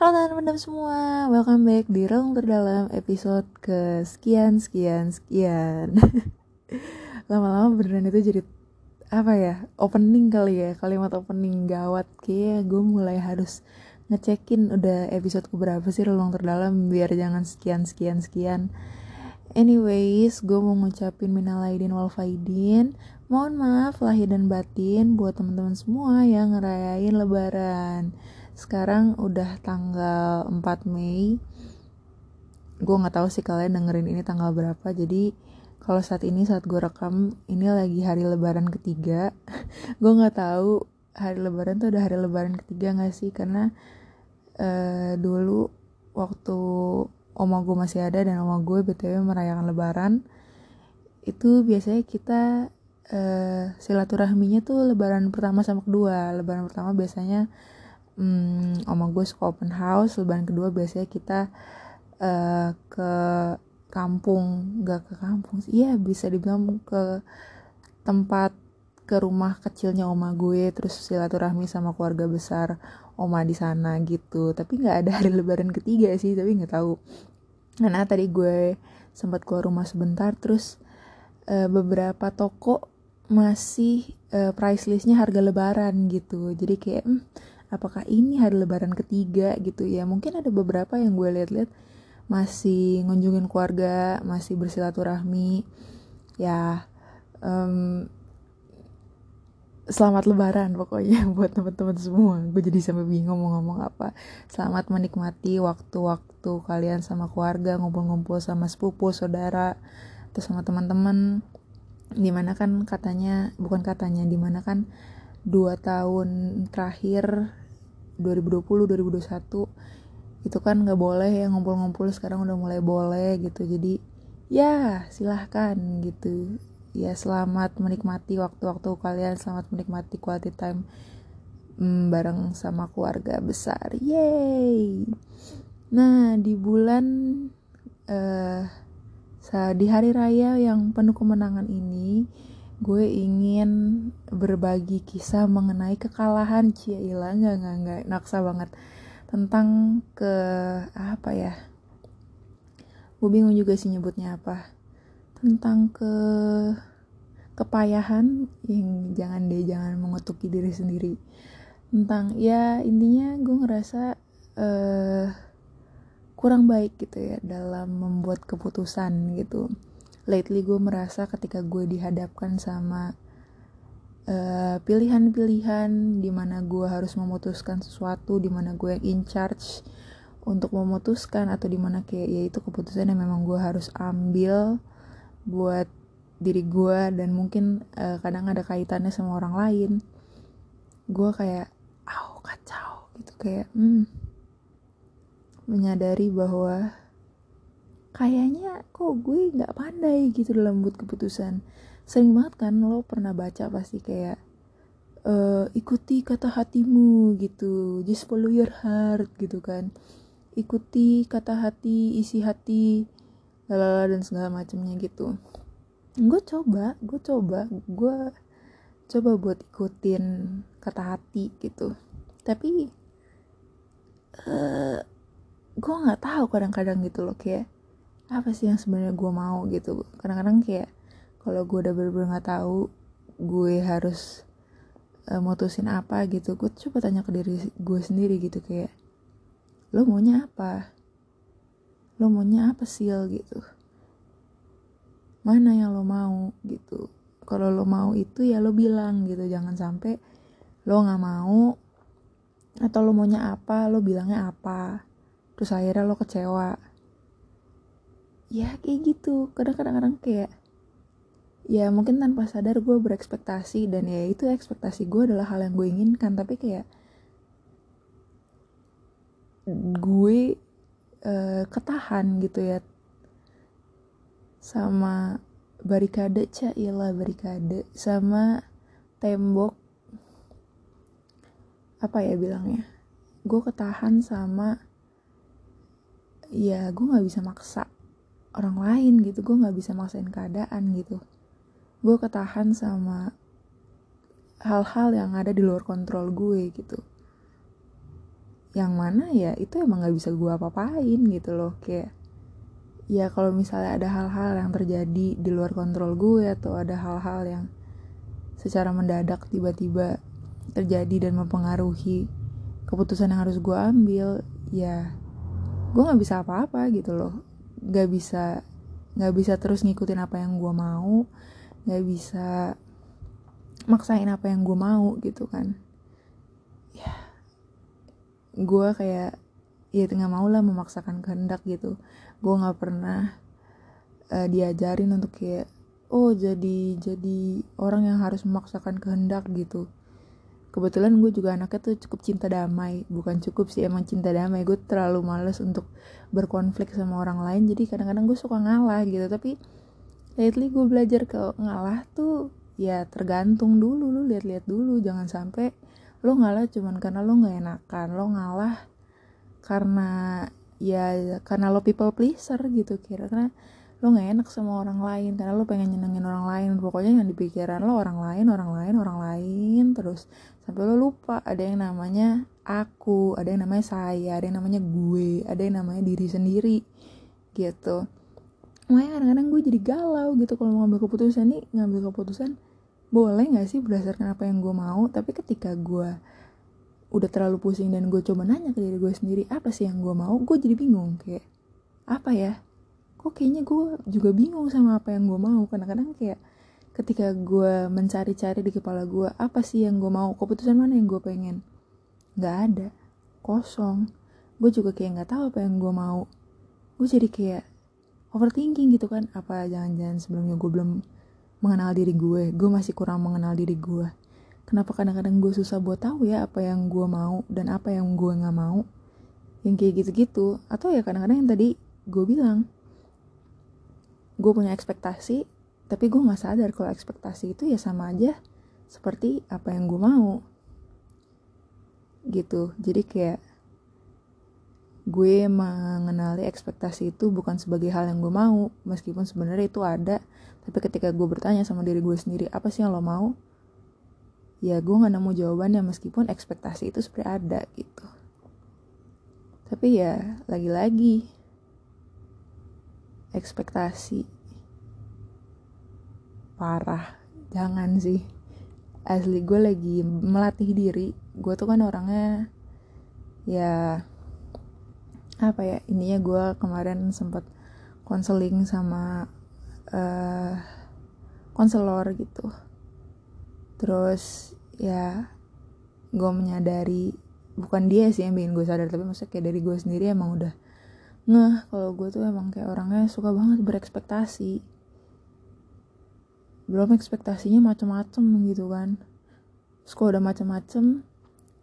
Halo teman-teman semua, welcome back di Relung Terdalam episode ke sekian, sekian, sekian Lama-lama beneran itu jadi apa ya, opening kali ya, kalimat opening gawat. Kayak gue mulai harus ngecekin udah episode berapa sih Relung Terdalam biar jangan sekian, sekian, sekian. Anyways, gue mau ngucapin minal aidin wal faidin. Mohon maaf lahir dan batin buat teman-teman semua yang ngerayain lebaran sekarang udah tanggal 4 Mei. Gue nggak tahu sih kalian dengerin ini tanggal berapa. Jadi kalau saat ini saat gue rekam ini lagi hari lebaran ketiga. Gue nggak tahu hari lebaran tuh udah hari lebaran ketiga nggak sih? Karena uh, dulu waktu oma gue masih ada dan oma gue btw merayakan lebaran itu biasanya kita uh, silaturahminya tuh lebaran pertama sama kedua. Lebaran pertama biasanya hmm, oma gue suka open house lebaran kedua biasanya kita uh, ke kampung nggak ke kampung sih. Iya bisa dibilang ke tempat ke rumah kecilnya oma gue terus silaturahmi sama keluarga besar oma di sana gitu. Tapi nggak ada hari lebaran ketiga sih tapi nggak tahu. Karena tadi gue sempat keluar rumah sebentar terus uh, beberapa toko masih uh, price listnya harga lebaran gitu. Jadi kayak hmm, apakah ini hari lebaran ketiga gitu ya. Mungkin ada beberapa yang gue lihat-lihat masih ngunjungin keluarga masih bersilaturahmi. Ya um, selamat lebaran pokoknya buat teman-teman semua. Gue jadi sampai bingung mau ngomong apa. Selamat menikmati waktu-waktu kalian sama keluarga ngumpul-ngumpul sama sepupu saudara atau sama teman-teman. Di mana kan katanya bukan katanya di mana kan dua tahun terakhir 2020 2021 itu kan nggak boleh ya ngumpul-ngumpul sekarang udah mulai boleh gitu. Jadi ya silahkan gitu. Ya selamat menikmati waktu-waktu kalian selamat menikmati quality time mm, bareng sama keluarga besar. Yay nah di bulan uh, di hari raya yang penuh kemenangan ini gue ingin berbagi kisah mengenai kekalahan Cia Ila. Nggak nggak nggak. Naksa banget. Tentang ke apa ya? Gue bingung juga sih nyebutnya apa. Tentang ke kepayahan yang jangan deh jangan mengutuki diri sendiri. Tentang ya intinya gue ngerasa uh, kurang baik gitu ya dalam membuat keputusan gitu lately gue merasa ketika gue dihadapkan sama eh, pilihan-pilihan di mana gue harus memutuskan sesuatu di mana gue yang in charge untuk memutuskan atau di mana kayak ya itu keputusan yang memang gue harus ambil buat diri gue dan mungkin uh, kadang ada kaitannya sama orang lain gue kayak aw kacau gitu kayak hmm, menyadari bahwa kayaknya kok gue nggak pandai gitu dalam buat keputusan. Sering banget kan lo pernah baca pasti kayak uh, ikuti kata hatimu gitu just follow your heart gitu kan. Ikuti kata hati isi hati lalala dan segala macamnya gitu. Gue coba gue coba gue coba buat ikutin kata hati gitu. Tapi uh, gue nggak tahu kadang-kadang gitu loh kayak apa sih yang sebenarnya gue mau gitu? Kadang-kadang kayak kalau gue udah bener-bener nggak tahu gue harus uh, mutusin apa gitu gue coba tanya ke diri gue sendiri gitu kayak lo maunya apa? Lo maunya apa sih gitu. Mana yang lo mau? gitu. Kalau lo mau itu ya lo bilang gitu jangan sampai lo nggak mau atau lo maunya apa lo bilangnya apa. Terus akhirnya lo kecewa ya kayak gitu. Kadang-kadang kayak ya mungkin tanpa sadar gue berekspektasi dan ya itu ekspektasi gue adalah hal yang gue inginkan. Tapi kayak gue uh, ketahan gitu ya sama barikade cailah barikade. Sama tembok apa ya bilangnya gue ketahan sama ya gue nggak bisa maksa orang lain gitu gue nggak bisa maksain keadaan gitu. Gue ketahan sama hal-hal yang ada di luar kontrol gue gitu. Yang mana ya itu emang nggak bisa gue apa-apain gitu loh kayak ya kalau misalnya ada hal-hal yang terjadi di luar kontrol gue atau ada hal-hal yang secara mendadak tiba-tiba terjadi dan mempengaruhi keputusan yang harus gue ambil ya gue nggak bisa apa-apa gitu loh nggak bisa nggak bisa terus ngikutin apa yang gue mau nggak bisa maksain apa yang gue mau gitu kan. Ya gue kayak ya nggak mau lah memaksakan kehendak gitu. Gue nggak pernah uh, diajarin untuk kayak oh jadi jadi orang yang harus memaksakan kehendak gitu kebetulan gue juga anaknya tuh cukup cinta damai. Bukan cukup sih emang cinta damai. Gue terlalu males untuk berkonflik sama orang lain. Jadi kadang-kadang gue suka ngalah gitu. Tapi lately gue belajar ke ngalah tuh ya tergantung dulu. Lu lihat-lihat dulu. Jangan sampai lo ngalah cuman karena lo nggak enakan. Lo ngalah karena ya karena lo people pleaser gitu kira karena lo nggak enak sama orang lain. Karena lo pengen nyenengin orang lain. Pokoknya yang di pikiran lo orang lain orang lain orang lain. Terus sampai lo lupa ada yang namanya aku ada yang namanya saya ada yang namanya gue ada yang namanya diri sendiri gitu. Makanya kadang-kadang gue jadi galau gitu kalau mau ngambil keputusan nih ngambil keputusan boleh nggak sih berdasarkan apa yang gue mau? Tapi ketika gue udah terlalu pusing dan gue coba nanya ke diri gue sendiri apa sih yang gue mau? Gue jadi bingung kayak apa ya? Kok kayaknya gue juga bingung sama apa yang gue mau? Kadang-kadang kayak ketika gue mencari-cari di kepala gue apa sih yang gue mau? Keputusan mana yang gue pengen? Nggak ada. Kosong. Gue juga kayak nggak tahu apa yang gue mau. Gue jadi kayak overthinking gitu kan. Apa jangan-jangan sebelumnya gue belum mengenal diri gue? Gue masih kurang mengenal diri gue kenapa kadang-kadang gue susah buat tahu ya apa yang gue mau dan apa yang gue nggak mau? Yang kayak gitu-gitu. Atau ya kadang-kadang yang tadi gue bilang gue punya ekspektasi tapi gue nggak sadar kalau ekspektasi itu ya sama aja seperti apa yang gue mau. Gitu. Jadi kayak gue mengenali ekspektasi itu bukan sebagai hal yang gue mau meskipun sebenarnya itu ada. Tapi ketika gue bertanya sama diri gue sendiri apa sih yang lo mau? Ya gue gak nemu jawabannya meskipun ekspektasi itu sebenarnya ada gitu. Tapi ya lagi-lagi ekspektasi parah. Jangan sih. Asli gue lagi melatih diri. Gue tuh kan orangnya ya apa ya ininya gue kemarin sempat konseling sama uh, konselor gitu. Terus ya gue menyadari bukan dia sih yang bikin gue sadar tapi maksudnya kayak dari gue sendiri emang udah ngeh kalau gue tuh emang kayak orangnya suka banget berekspektasi belum ekspektasinya macem-macem gitu kan. Terus kalau udah macem-macem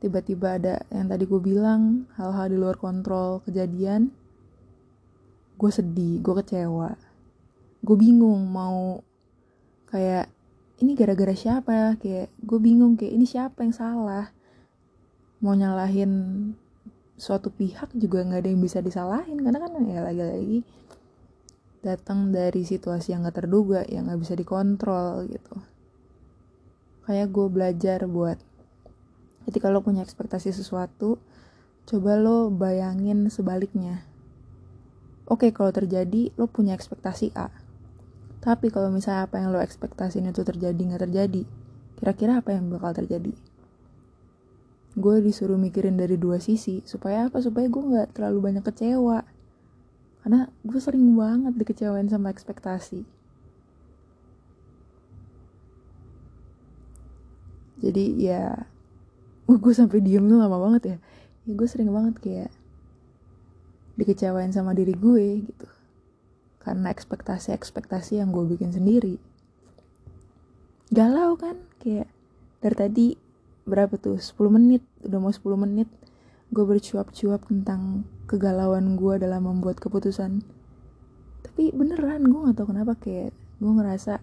tiba-tiba ada yang tadi gue bilang hal-hal di luar kontrol kejadian gue sedih gue kecewa. Gue bingung mau kayak ini gara-gara siapa? Ya kayak gue bingung kayak ini siapa yang salah? Mau nyalahin suatu pihak juga nggak ada yang bisa disalahin karena kan ya lagi-lagi datang dari situasi yang gak terduga yang gak bisa dikontrol gitu kayak gue belajar buat ketika lo punya ekspektasi sesuatu coba lo bayangin sebaliknya oke kalau terjadi lo punya ekspektasi A tapi kalau misalnya apa yang lo ekspektasiin itu terjadi nggak terjadi, kira-kira apa yang bakal terjadi? Gue disuruh mikirin dari dua sisi, supaya apa? Supaya gue nggak terlalu banyak kecewa. Karena gue sering banget dikecewain sama ekspektasi. Jadi ya, gue sampai diem tuh lama banget ya. Ya gue sering banget kayak dikecewain sama diri gue gitu. Karena ekspektasi-ekspektasi yang gue bikin sendiri. Galau kan? Kayak dari tadi berapa tuh? 10 menit udah mau 10 menit. Gue bercuap-cuap tentang kegalauan gue dalam membuat keputusan. Tapi beneran gue gak tau kenapa kayak gue ngerasa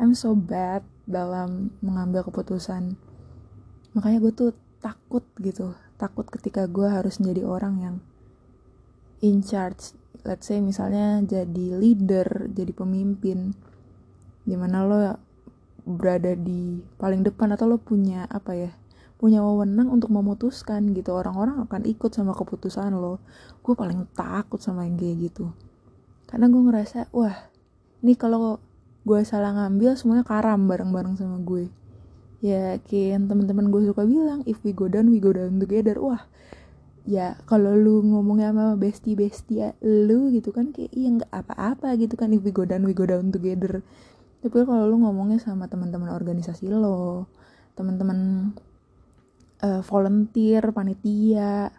I'm so bad dalam mengambil keputusan. Makanya gue tuh takut gitu takut ketika gue harus menjadi orang yang in charge. Let's say misalnya jadi leader jadi pemimpin di mana lo berada di paling depan atau lo punya apa ya punya wewenang untuk memutuskan gitu. Orang-orang akan ikut sama keputusan lo. Gue paling takut sama yang kayak gitu. Karena gue ngerasa wah ini kalau gue salah ngambil semuanya karam bareng-bareng sama gue. Ya kayak teman-teman gue suka bilang if we go down we go down together. Wah ya kalau lu ngomongnya sama bestie bestie ya, lu gitu kan kayak iya nggak apa-apa gitu kan if we go down we go down together. Tapi kalau lu ngomongnya sama teman-teman organisasi lo teman-teman uh, volunteer panitia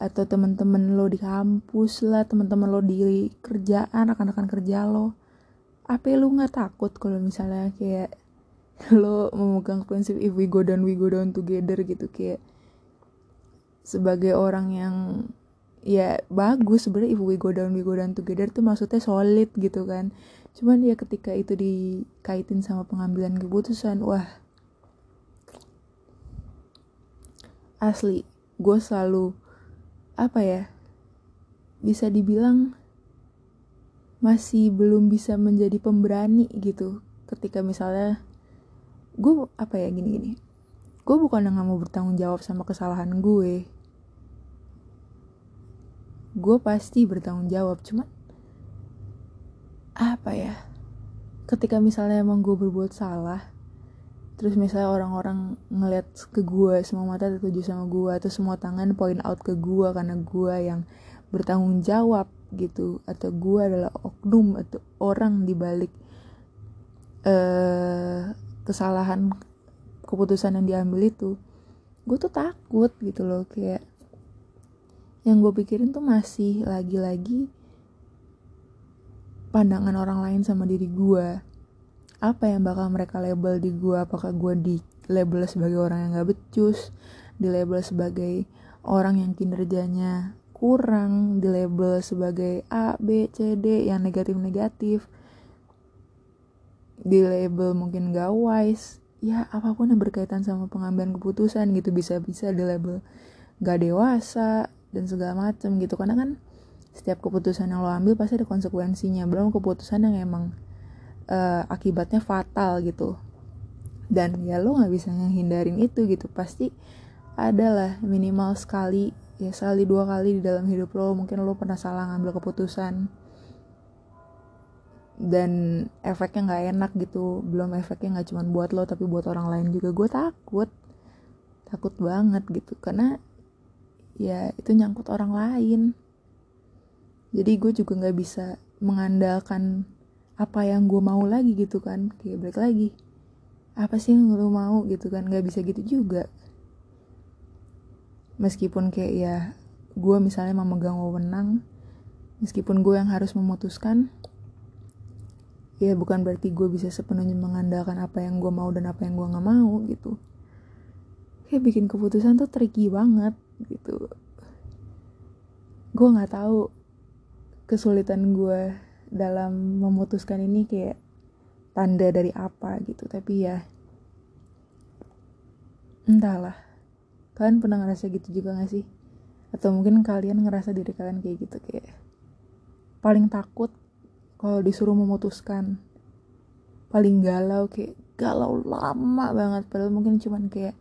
atau teman-teman lo di kampus lah teman-teman lo di kerjaan akan-akan kerja lo. Apa lu nggak takut kalau misalnya kayak lo memegang prinsip if we go down we go down together gitu? Kayak sebagai orang yang ya bagus sebenarnya if we go down we go down together tuh maksudnya solid gitu kan. Cuman ya ketika itu dikaitin sama pengambilan keputusan wah asli gue selalu apa ya bisa dibilang masih belum bisa menjadi pemberani gitu ketika misalnya gue apa ya gini gini gue bukan yang mau bertanggung jawab sama kesalahan gue. Gue pasti bertanggung jawab cuman apa ya ketika misalnya emang gue berbuat salah terus misalnya orang-orang ngeliat ke gue semua mata tertuju sama gue atau semua tangan point out ke gue karena gue yang bertanggung jawab gitu atau gue adalah oknum atau orang di balik uh, kesalahan keputusan yang diambil itu gue tuh takut gitu loh kayak yang gue pikirin tuh masih lagi-lagi pandangan orang lain sama diri gue apa yang bakal mereka label di gue apakah gue di label sebagai orang yang gak becus? Di label sebagai orang yang kinerjanya kurang? Di label sebagai A, B, C, D yang negatif-negatif? Di label mungkin gak wise? Ya apa pun yang berkaitan sama pengambilan keputusan gitu. Bisa-bisa di label gak dewasa dan segala macam gitu. Karena kan setiap keputusan yang lo ambil pasti ada konsekuensinya. Belum keputusan yang emang uh, akibatnya fatal gitu. Dan ya lo nggak bisa menghindarin itu gitu. Pasti adalah minimal sekali ya sekali dua kali di dalam hidup lo. Mungkin lo pernah salah ngambil keputusan. Dan efeknya nggak enak gitu. Belum efeknya nggak cuma buat lo tapi buat orang lain juga. Gue takut. Takut banget gitu. Karena ya itu nyangkut orang lain. Jadi gue juga nggak bisa mengandalkan apa yang gue mau lagi gitu kan. Kayak balik lagi apa sih yang lo mau? gitu kan. Nggak bisa gitu juga. Meskipun kayak ya gue misalnya memegang wewenang meskipun gue yang harus memutuskan ya bukan berarti gue bisa sepenuhnya mengandalkan apa yang gue mau dan apa yang gue nggak mau gitu. Kayak bikin keputusan tuh tricky banget gitu. Gue nggak tahu kesulitan gue dalam memutuskan ini kayak tanda dari apa gitu. Tapi ya entahlah. Kalian pernah ngerasa gitu juga gak sih? Atau mungkin kalian ngerasa diri kalian kayak gitu kayak paling takut kalau disuruh memutuskan. Paling galau kayak galau lama banget. Padahal mungkin cuman kayak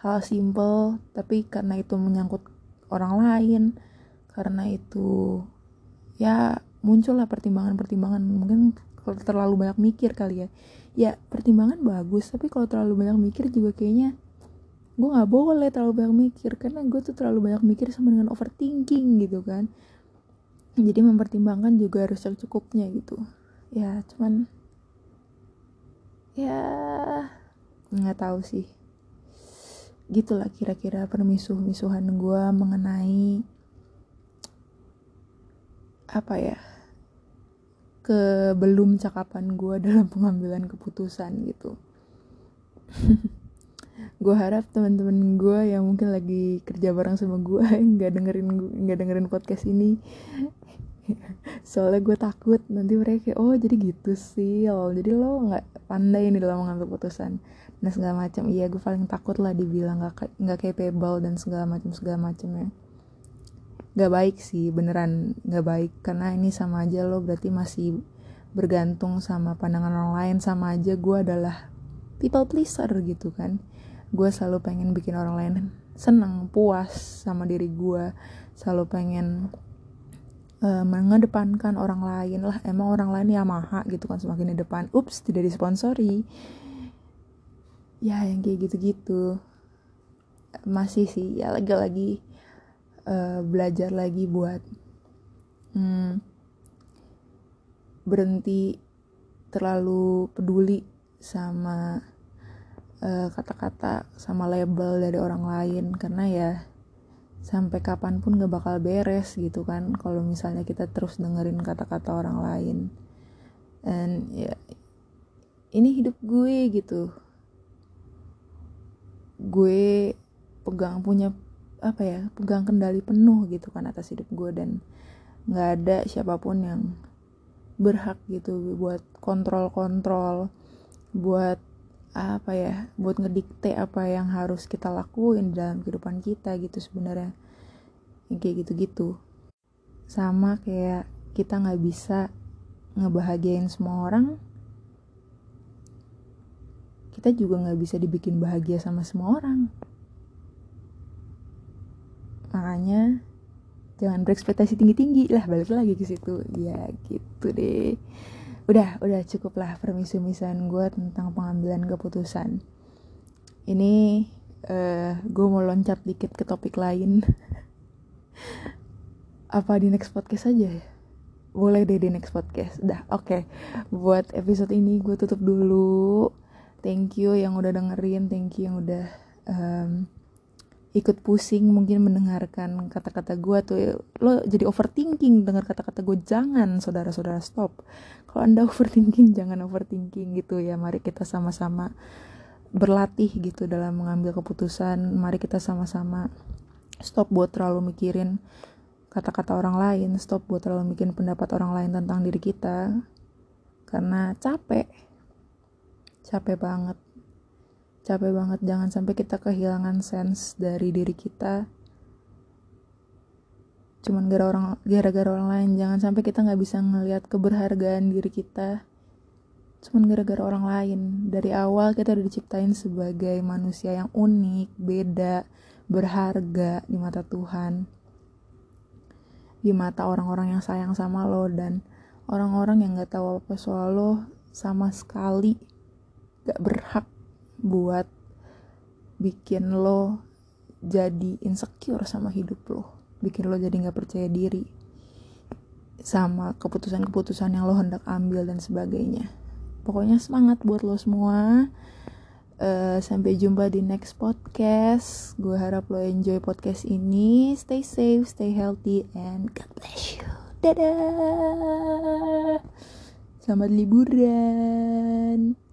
hal simple tapi karena itu menyangkut orang lain karena itu ya muncul lah pertimbangan-pertimbangan. Mungkin kalau terlalu banyak mikir kali ya. Ya pertimbangan bagus tapi kalau terlalu banyak mikir juga kayaknya gue nggak boleh terlalu banyak mikir karena gue tuh terlalu banyak mikir sama dengan overthinking gitu kan. Jadi mempertimbangkan juga harus secukupnya gitu. Ya cuman ya nggak tahu sih. Gitulah kira-kira permisuh-misuhan gue mengenai apa ya ke belum cakapan gue dalam pengambilan keputusan gitu. Gue harap teman-teman gue yang mungkin lagi kerja bareng sama gue nggak dengerin nggak dengerin podcast ini. Soalnya gue takut nanti mereka kayak oh jadi gitu sih jadi lo nggak pandai nih dalam mengambil keputusan. Dan segala macam. Iya gue paling takut lah dibilang nggak nggak capable dan segala macam segala macam ya nggak baik sih beneran nggak baik. Karena ini sama aja lo berarti masih bergantung sama pandangan orang lain. Sama aja gue adalah people pleaser gitu kan. Gue selalu pengen bikin orang lain seneng puas sama diri gue. Selalu pengen uh, mengedepankan orang lain lah. Emang orang lain Yamaha gitu kan semakin di depan. Ups tidak disponsori. Ya yang kayak gitu-gitu. Masih sih ya lagi-lagi uh, belajar lagi buat hmm, berhenti terlalu peduli sama eh, kata-kata uh, sama label dari orang lain. Karena ya sampai kapan pun gak bakal beres gitu kan kalau misalnya kita terus dengerin kata-kata orang lain. Dan ya ini hidup gue gitu. Gue pegang punya apa ya pegang kendali penuh gitu kan atas hidup gue dan nggak ada siapa pun yang berhak gitu buat kontrol-kontrol buat apa ya buat ngedikte apa yang harus kita lakuin dalam kehidupan kita gitu sebenarnya. Yang kayak gitu-gitu. Sama kayak kita nggak bisa ngebahagiain semua orang kita juga nggak bisa dibikin bahagia sama semua orang makanya jangan berekspektasi tinggi-tinggi lah balik lagi ke situ. Ya gitu deh. Udah udah cukup lah permisu-misuan gue tentang pengambilan keputusan. Ini uh, eh, gue mau loncat dikit ke topik lain. Apa di next podcast aja ya? Boleh deh di next podcast. Dah oke. Okay. buat episode ini gue tutup dulu. Thank you yang udah dengerin thank you yang udah um, ikut pusing mungkin mendengarkan kata-kata gue tuh lo jadi overthinking dengar kata-kata gue jangan saudara-saudara stop. Kalau anda overthinking jangan overthinking gitu ya. Mari kita sama-sama berlatih gitu dalam mengambil keputusan. Mari kita sama-sama stop buat terlalu mikirin kata-kata orang lain. Stop buat terlalu mikirin pendapat orang lain tentang diri kita. Karena capek. Capek banget capek banget. Jangan sampai kita kehilangan sense dari diri kita. Cuman gara orang gara-gara orang lain. Jangan sampai kita nggak bisa ngelihat keberhargaan diri kita. Cuman gara-gara orang lain. Dari awal kita udah diciptain sebagai manusia yang unik beda berharga di mata Tuhan. Di mata orang-orang yang sayang sama lo dan orang-orang yang nggak tahu apa soal lo sama sekali gak berhak buat bikin lo jadi insecure sama hidup lo. Bikin lo jadi nggak percaya diri sama keputusan-keputusan yang lo hendak ambil dan sebagainya. Pokoknya semangat buat lo semua. Uh, sampai jumpa di next podcast. Gue harap lo enjoy podcast ini. Stay safe stay healthy and God bless you. Dadah. Selamat liburan